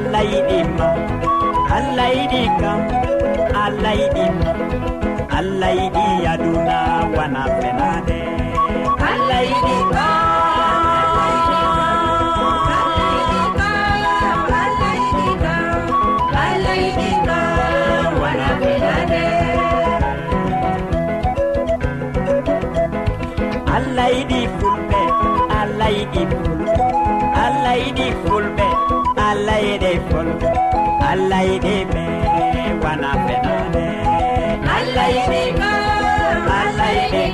allah yiɗi kam aduna wana fenade allah yiɗi kam yiɗi fulɓe allah yiɗi fulɓe allah yiɗi fulɓe allah yiɗi ɓe wana fenade. Allah yiɗi allah yiɗi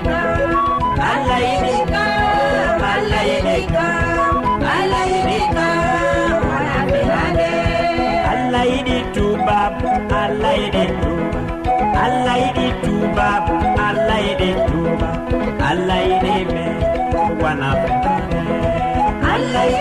allah yiɗi allah yiɗi allah yiɗi wana fenade. Allah yiɗi tubabu allah yiɗi tuba allah yiɗi tubabu allah yiɗi tuba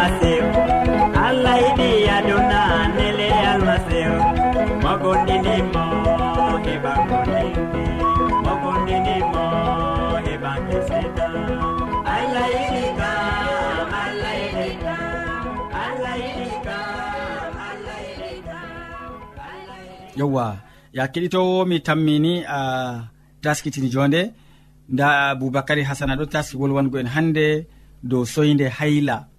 almasihu allah yiɗi aduna nele almasihu mo gondinimo heɓa gondinde mo heɓa keseda allah yiɗi kam allah yiɗi kam. Allah yiɗi kam allah yiɗi kam. Yewwa ya keɗitowo mi tammini a taskitini jonde. Nda aboubacary hasana ɗo taski wolwango en hande dow soyde hayla.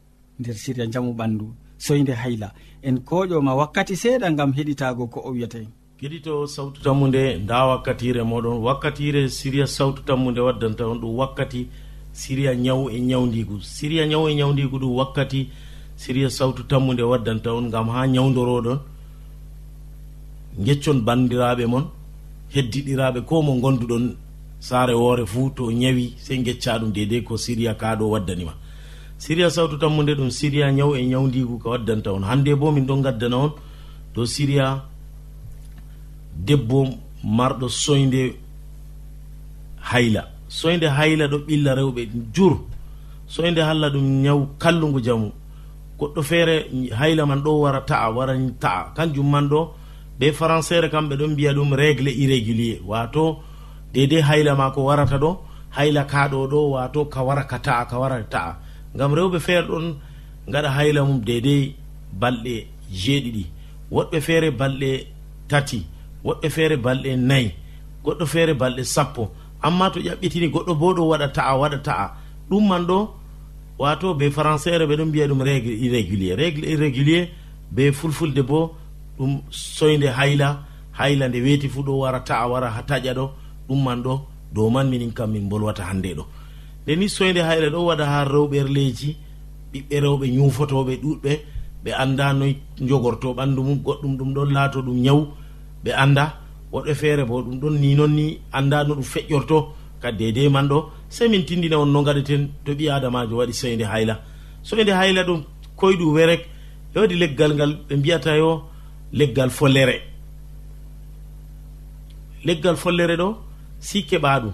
nder siriya jamu ɓandu soyde hayla. En koƴoma wakkati seeɗa gam heɗitago ko o wiyata en keɗito sawtu tammu nde nda wakkatire moɗon. Wakkatire siriya sawtu tammu nde waddanta on ɗum wakkati siriya ñaw e ñawdigu siriya ñaw e ñawdigu ɗum wakkati siriya sawtu tammu nde waddanta on gam ha ñawdoroɗon geccon bandiraɓe mon heddiɗiraɓe ko mo gonduɗon saare woore fuu to ñawi sey gecca ɗum dedei ko siriya kaɗo waddanima siriya sawtu tammude ɗum siriya ñaw e ñawdigu ko waddanta on. Hande bo min ɗon gaddana on dow siriya debbo marɗo soyde hayla. Soyde hayla ɗo ɓilla rewɓe jur. Soyde halla ɗum ñaw kallugu jamu. Goɗɗo feere hayla man ɗo wara ta'a wara ta'a. Kanjum man ɗo ɓe françaire kamɓe ɗon mbiya ɗum régle irrégulier. Wato dedei hayla ma ko warata ɗo hayla kaɗo ɗo wato ka wara ka ta'a ka wara ta'a. ngam rewɓe feere ɗon gaɗa hayla mum deydey balɗe jeeɗiɗi. Woɗɓe feere balɗe tati woɗɓe feere balɗe nayi goɗɗo feere balɗe sappo. Amma to ƴaɓɓitini goɗɗo bo ɗo waɗa ta'a waɗa ta'a. Ɗum man ɗo wato be françaire ɓe ɗon mbiya ɗum régle irrégulier. Régle irrégulier be fulfulde bo ɗum soyde hayla hayla nde weeti fuu ɗo wara ta'a wara ha taƴa ɗo. Ɗum man ɗo dow man minin kam min bolwata hannde ɗo. nde ni soyde hayre ɗo waɗa ha rewɓerleji ɓiɓɓe rewɓe ñufotoɓe ɗuɗɓe ɓe anda noy jogorto ɓandu mum goɗɗum ɗum ɗon laato ɗum ñaw ɓe anda woɗɓe feere bo ɗum ɗon ni noon ni anda no ɗum feƴƴorto kadi dede man ɗo sey min tindina on no gaɗeten to ɓi adamajo waɗi soyde hayla. Soyde hayla ɗum koyɗu werek e waɗi leggal ngal ɓe mbiyata yo leggal follere. Leggal follere ɗo si keɓa ɗum.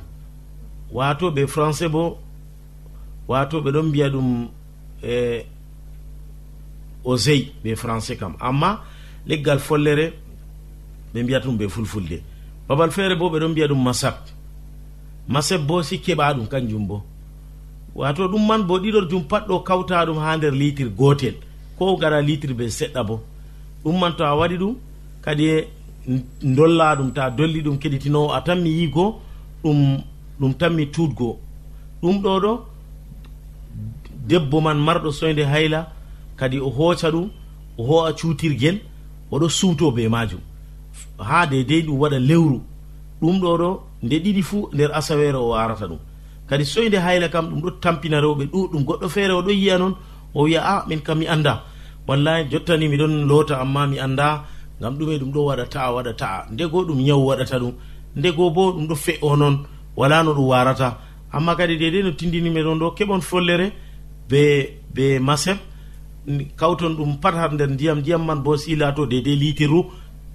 wato ɓe français bo wato ɓe ɗon mbiya ɗum e osey ɓe français kam. Amma leggal follere ɓe mbiyata ɗum ɓe fulfulde. Babal feere bo ɓe ɗon mbiya ɗum masab masab bo si keɓa ɗum kanjum bo. Wato ɗum man bo ɗiɗor jum pat ɗo kawta ɗum ha nder litre gotel ko gara litre be seɗɗa bo. Ɗum man to a waɗi ɗum kadi e dolla ɗum ta dolli ɗum keɗitinowo a tan mi yigo ɗum ɗum tanmi tuutgoo ɗum ɗo ɗo debbo man marɗo soyde hayla kadi o hooca ɗum o ho'a cuutirgel oɗo suuto be majum ha dedei ɗum waɗa lewru. Ɗum ɗo ɗo nde ɗiɗi fuu nder asawere o arata ɗum. Kadi soyde hayla kam ɗum ɗo tampina rewɓe ɗuɗum goɗɗo feere oɗo yiya noon o wiya a ah, min kam mi annda. Wallahi jottani miɗon loota amma mi annda ngam ɗume ɗum ɗo waɗa ta'a waɗa ta'a. Ndego ɗum nyawu waɗata ɗum. Ndego bo ɗum ɗo fe'o noon wala no ɗum warata. Amma kadi dede no tindinimi ɗon ɗo keɓon follere be be maseb kawton ɗum pat har nder ndiyam ndiyam man bo sila to dede litiru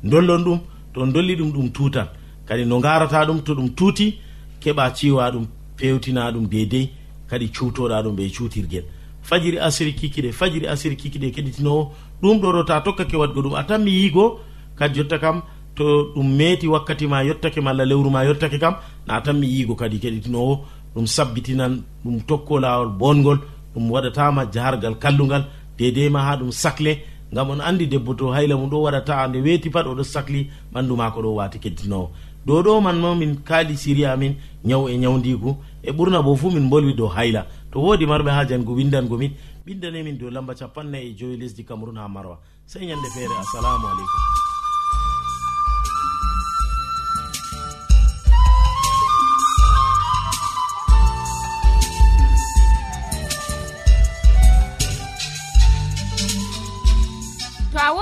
dollon ɗum to dolli ɗum ɗum tutan kadi no garata ɗum to ɗum tuuti keɓa ciwa ɗum pewtina ɗum dedei kadi cuutoɗa ɗum ɓe cuutirguel fajiri asiri kikiɗe fajiri asiri kikiɗe keɗitinowo ɗum ɗo ɗo ta tokkake waɗgo ɗum. A tan mi yigo kadi jotta kam to ɗum meeti wakkati ma yettake malla lewru ma yettake kam na tan mi yiigo kadi keɗitinowo. Ɗum sabbitinan ɗum tokko lawol bongol ɗum waɗatama jahargal kallugal dedei ma ha ɗum sacle gam on andi debbo to hayla mum ɗo waɗata nde weeti pat oɗo sahli ɓandu mako ɗo wati keddinowo dow ɗo man ma min kaali siri amin ñaw e ñawdigu e ɓurna bo fuu min bolwi dow hayla. To woodi marɓe ha jango windangomin ɓindanemin dow lamba capannayi e joyi lesdi cameron ha marwa. Sey ñande feere assalamu aleykum.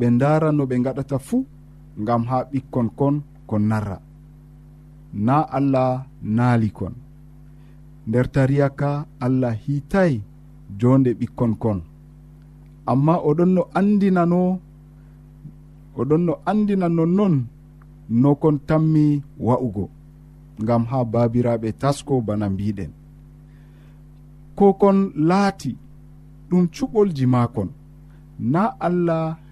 ɓe ndara no ɓe gaɗata fuu gam ha ɓikkon kon kon narra. Na allah naali kon. Nder tariya ka allah hiitay jonde ɓikkon kon. Amma oɗon no andinano oɗon no andina nonnon no kon tammi wa'ugo gam ha babiraɓe tasko bana mbiɗen ko kon laati ɗum cuɓolji makon na allah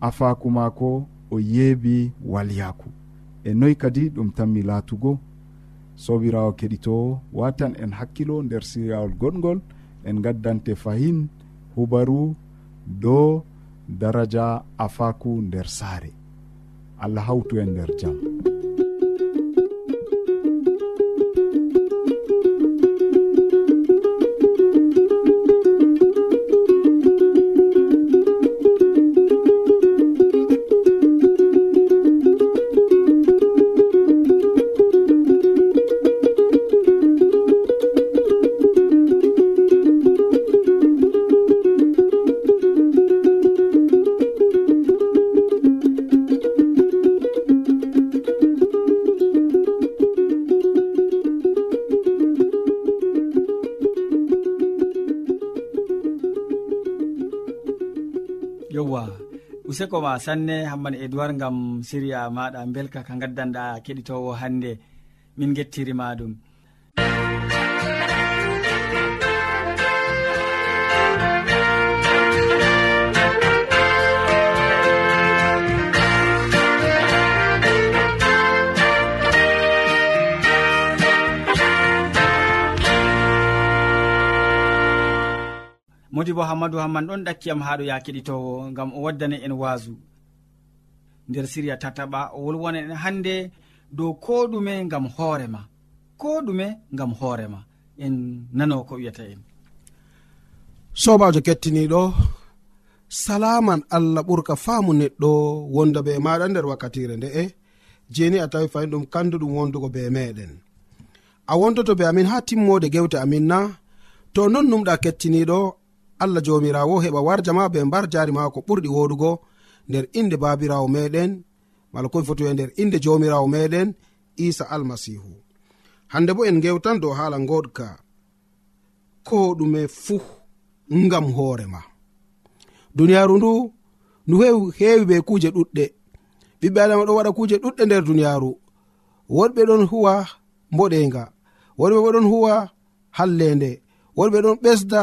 afaku maako o yeebi walyaku e noyi kadi ɗum tanmi laatugo sobirawo keɗitowo watan en hakkilo nder siryawol goɗgol en gaddante fahin hubaru dow daraja afaku nder saare. Allah hawtu en nder jam. useko ma sanne hamman edoird gam siriya maɗa belka ka gaddanɗa keɗitowo hannde. Min gettirima ɗum. modibo hammadou hamman ɗon ɗakkiyam haɗo ya keɗitowo gam o waddani en wasu nder siriya tataɓa o wolwona en hande dow ko ɗume gam hoorema ko ɗume gam hoorema en nano ko wiyata en. Sobajo kettiniɗo salaman allah ɓurka faamu neɗɗo wonda be maɗa nder wakkatire nde'e jeni a tawi fayin ɗum kandu ɗum wondugo be meɗen a wondoto be amin ha timmode gewte amin na to non numɗa kettiniɗo allah jomirawo heɓa warja ma be mbar jari ma ko ɓurɗi woɗugo nder inde babirawo meɗen mala komi foti e nder inde jomirawo meɗen isa almasihu. Hande bo en gewtan dow hala goɗka ko ɗume fuu ngam hoorema duniyaru ndu ndu heewi be kuuje ɗuɗɗe. Ɓiɓɓe adama ɗo waɗa kuuje ɗuɗɗe nder duniyaru. Woɗɓe ɗon huwa mboɗenga woɗɓe bo ɗon huwa hallende woɗɓe ɗon ɓesda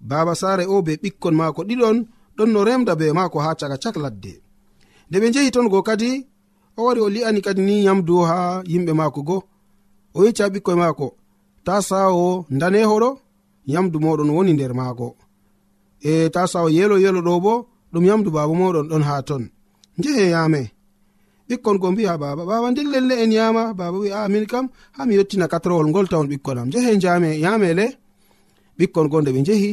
baba saare o be ɓikkon maako ɗiɗon ɗon no remda be maako ha caka cak ladde. Nde ɓe njehi ton go kadi o wari o li'ani kadi ni yamdu ha yimɓe maako go. O yecca ɓikkoye maako ta sawo ndanehoɗo yamdu moɗon woni nder maako e ta sawo yelo yelo ɗo bo ɗum yamdu baba moɗon ɗon ha ton. Njehe yame ɓikkon go mbi'a baba baba nden lelle en yama baba wi amin kam ha mi yettina katrowol ngol tawon ɓikkon am. Njehe jame yamele ɓikkon go nde ɓe njehi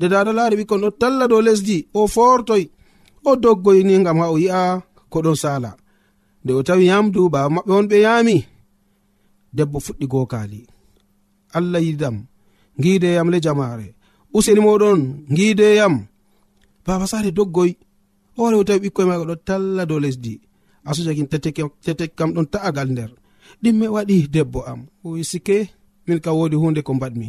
nde dada laari ɓikkon ɗo talla dow lesdi o fortoy o doggoyni gam ha o yi'a ko ɗon sala nde o tawi yamdu baba maɓɓe on ɓe yami debbo fuɗɗi gokali allah yidam gideyam le jamare useni moɗon gideyam baba sare doggoy hoore o tawi ɓikkoye maga ɗo talla dow lesdi. Asujakin tetek kam ɗon ta'agal nder. Ɗimme waɗi debbo am. O sike min kam wodi hunde ko mbaɗmi.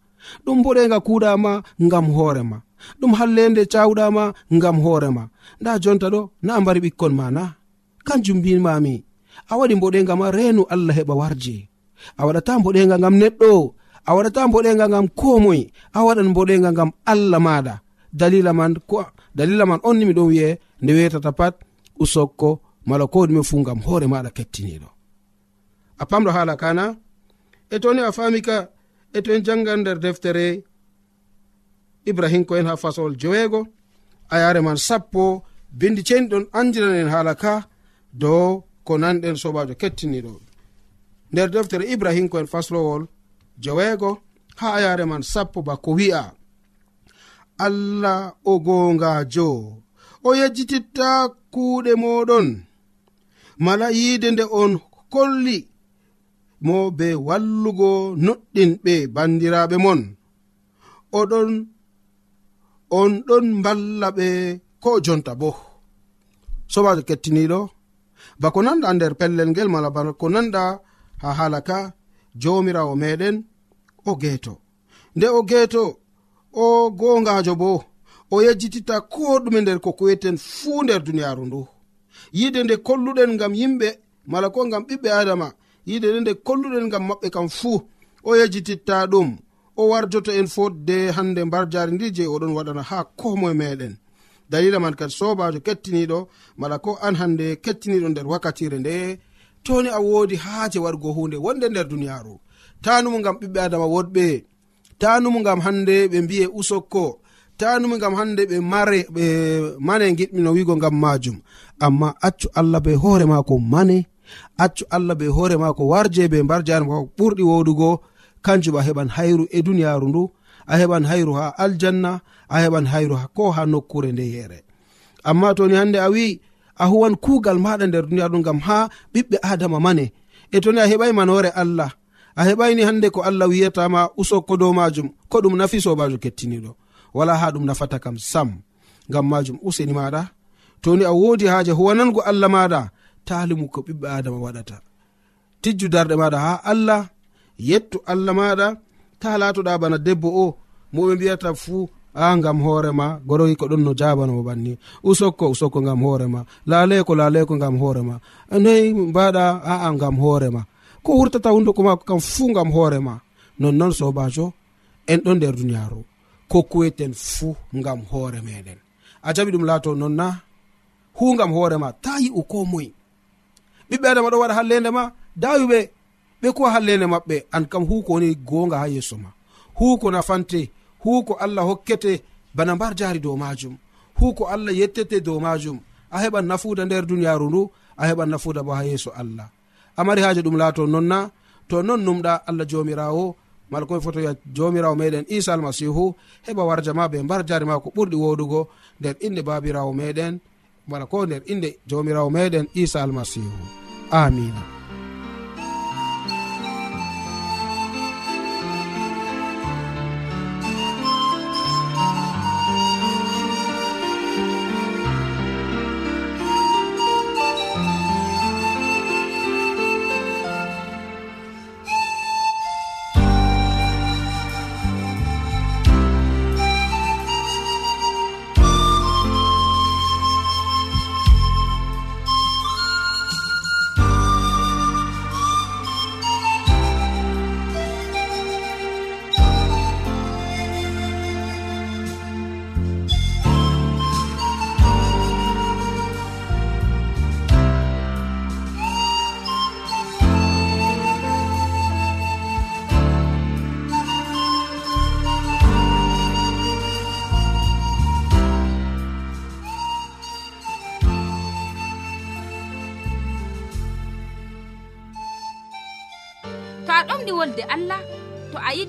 ɗum boɗega kuuɗama ngam hoorema ɗum hallende cawɗama ngam hoorema nda jonta ɗo na mbari ɓikkon ma na. Kanjum mbimami a waɗi mboɗega ma reenu allah heɓa warje a waɗata mboɗega ngam neɗɗo a waɗata mboɗega ngam komoy a waɗan mboɗega ngam allah maɗa. Dalila man ko dalila man on nimi ɗon wi'e nde wetata pat usokko mala ko ɗume fu ngam hoore maɗa kettiniɗo. A pamɗo haala kana? E toni a fami ka e to en jangan nder deftere ibrahim ko en ha fasowol joweego a yare man sappo bindi ceni ɗon andiran en haala ka dow ko nanɗen sobajo kettiniɗo nder deftere ibrahim ko en faslowol joweego ha a yare man sappo bako wi'a allah o gongajo o yejjititta kuuɗe moɗon mala yiide nde on kolli mo be wallugo nuɗɗinɓe bandiraɓe mon. Oɗon on ɗon mballa ɓe ko jonta bo. Sobajo kettiniɗo bako nanda nder pellel ngel mala bako nanda ha hala ka jomirawo meɗen o geeto nde o geeto o gongajo bo o yejjititta ko ɗume nder ko kuweten fuu nder duniyaaru ndu. Yide nde kolluɗen ngam yimɓe mala ko ngam ɓiɓɓe adama yiɗede nde kolluɗen gam maɓɓe kam fuu o yejititta ɗum o warjoto en fotde hande mbar jari ndi je oɗon waɗana ha komoe meɗen dalila man kadi sobajo kettiniɗo mala ko an hande kettiniɗo nder wakkatire nde toni a wodi haaje wargo hunde wonde nder duniyaru tanumu gam ɓiɓɓe adama woɗɓe tanumu gam hande ɓe mbiye usokko tanumu gam hande ɓe mare ɓe mane giɗmino wigo gam majum amma accu allah be hoore mako mane accu allah be hoore maako warje be mbar jare maako ɓurɗi wodugo kanjum a heɓan hayru e duniyaru ndu a heɓan hayru ha aljanna a heɓan hayru ko ha nokkure nde yere amma toni hande a wi a huwan kugal maɗa nder duniyaru ɗum gam ha ɓiɓɓe adama mane. E toni a heɓai manore allah a heɓaini hande ko allah wiyatama usokko dow majum ko ɗum nafi sobajo kettiniɗo wala ha ɗum nafata kam sam gam majum useni maɗa toni a wodi haaje huwanango allah maɗa talimu ko ɓiɓɓe adama waɗata. Tijju darɗe maɗa ha allah yettu allah maɗa ta latoɗa bana debbo o moɓe mbiyata fuu a gam hoorema goroyi ko ɗon no jabanomo banni. Usokko usokko gam hoorema laleko laleko gam hoorema noyi mbaɗa aa gam hoorema ko wurtata hunduko mako kam fuu gam hoorema nonnoon sobajo en ɗon nder duniyaru ko kuweten fuu gam hoore meɗen a jaɓi ɗum laato nonna hu gam hoorema ta yi'u ko moye ɓiɓɓe adama ɗo waɗa hallende ma dawiɓe ɓe kuwa hallende maɓɓe. An kam huko woni gonga ha yeeso ma. Huko nafante huko allah hokkete bana mbar jaari dow majum huko allah yettete dow majum a heɓan nafuda nder duniyaru ndu a heɓan nafuda bo ha yeeso allah. Amari haji ɗum laato nonna to non numɗa allah jomirawo mala komi foto wiya jomirawo meɗen isa almasihu heɓa warja ma be mbar jari ma ko ɓurɗi woɗugo nder inde babirawo meɗen wala ko nder inde jomirawo meɗen isa almasihu amina.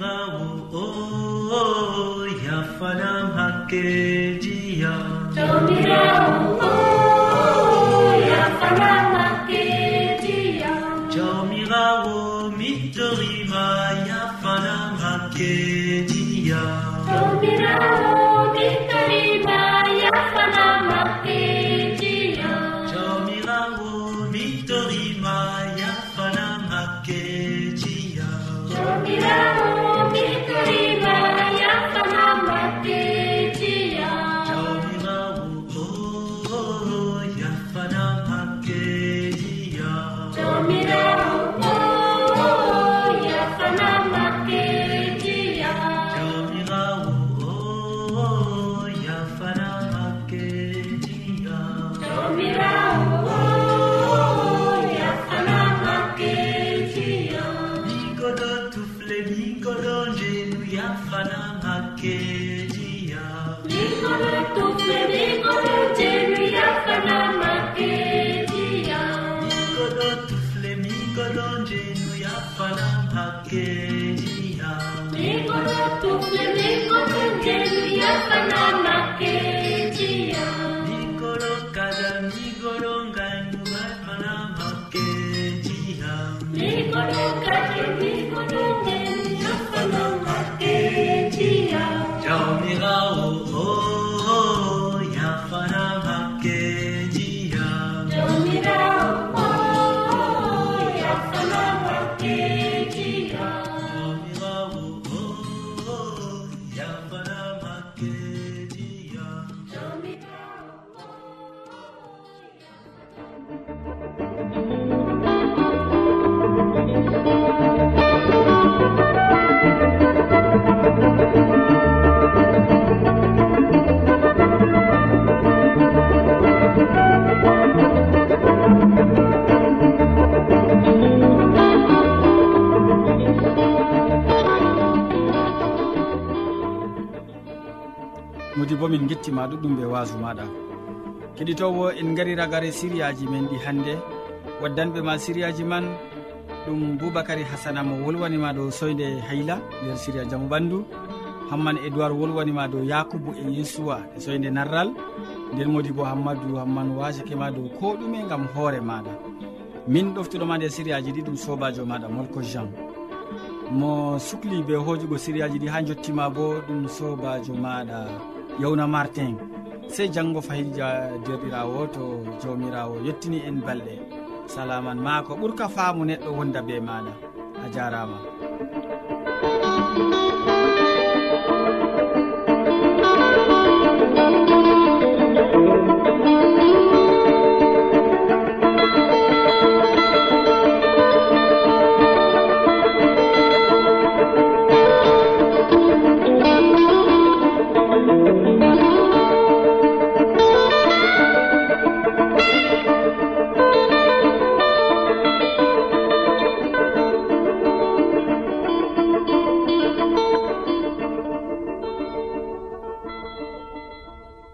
qimawu o oh, oh, oh, yafanam hakkejiya jomirawo. bo min gettima ɗuɗɗum ɓe wasu maɗa. Keɗitowo en gari ragare siriyaji men ɗi hannde waddanɓe ma siriyaji man ɗum boubacary hasana mo wolwanima dow soyde hayla nder siria jaamu ɓandu hamman édoird wolwanima dow yakubu e yesuwa e soyde narral nden modi bo hammadou hamman wasakema dow ko ɗume gam hoore maɗa. Min ɗoftuɗoma nder siriyaji ɗi ɗum sobajo maɗa molko jean. Mo sukli be hojugo siriyaji ɗi ha jottima bo ɗum sobajo maɗa. yewna martin sey janggo fayi derɗirawo to jawmirawo yettini en balɗe. Salaman ma ko ɓurka faamu neɗɗo wonda be maɗa a jarama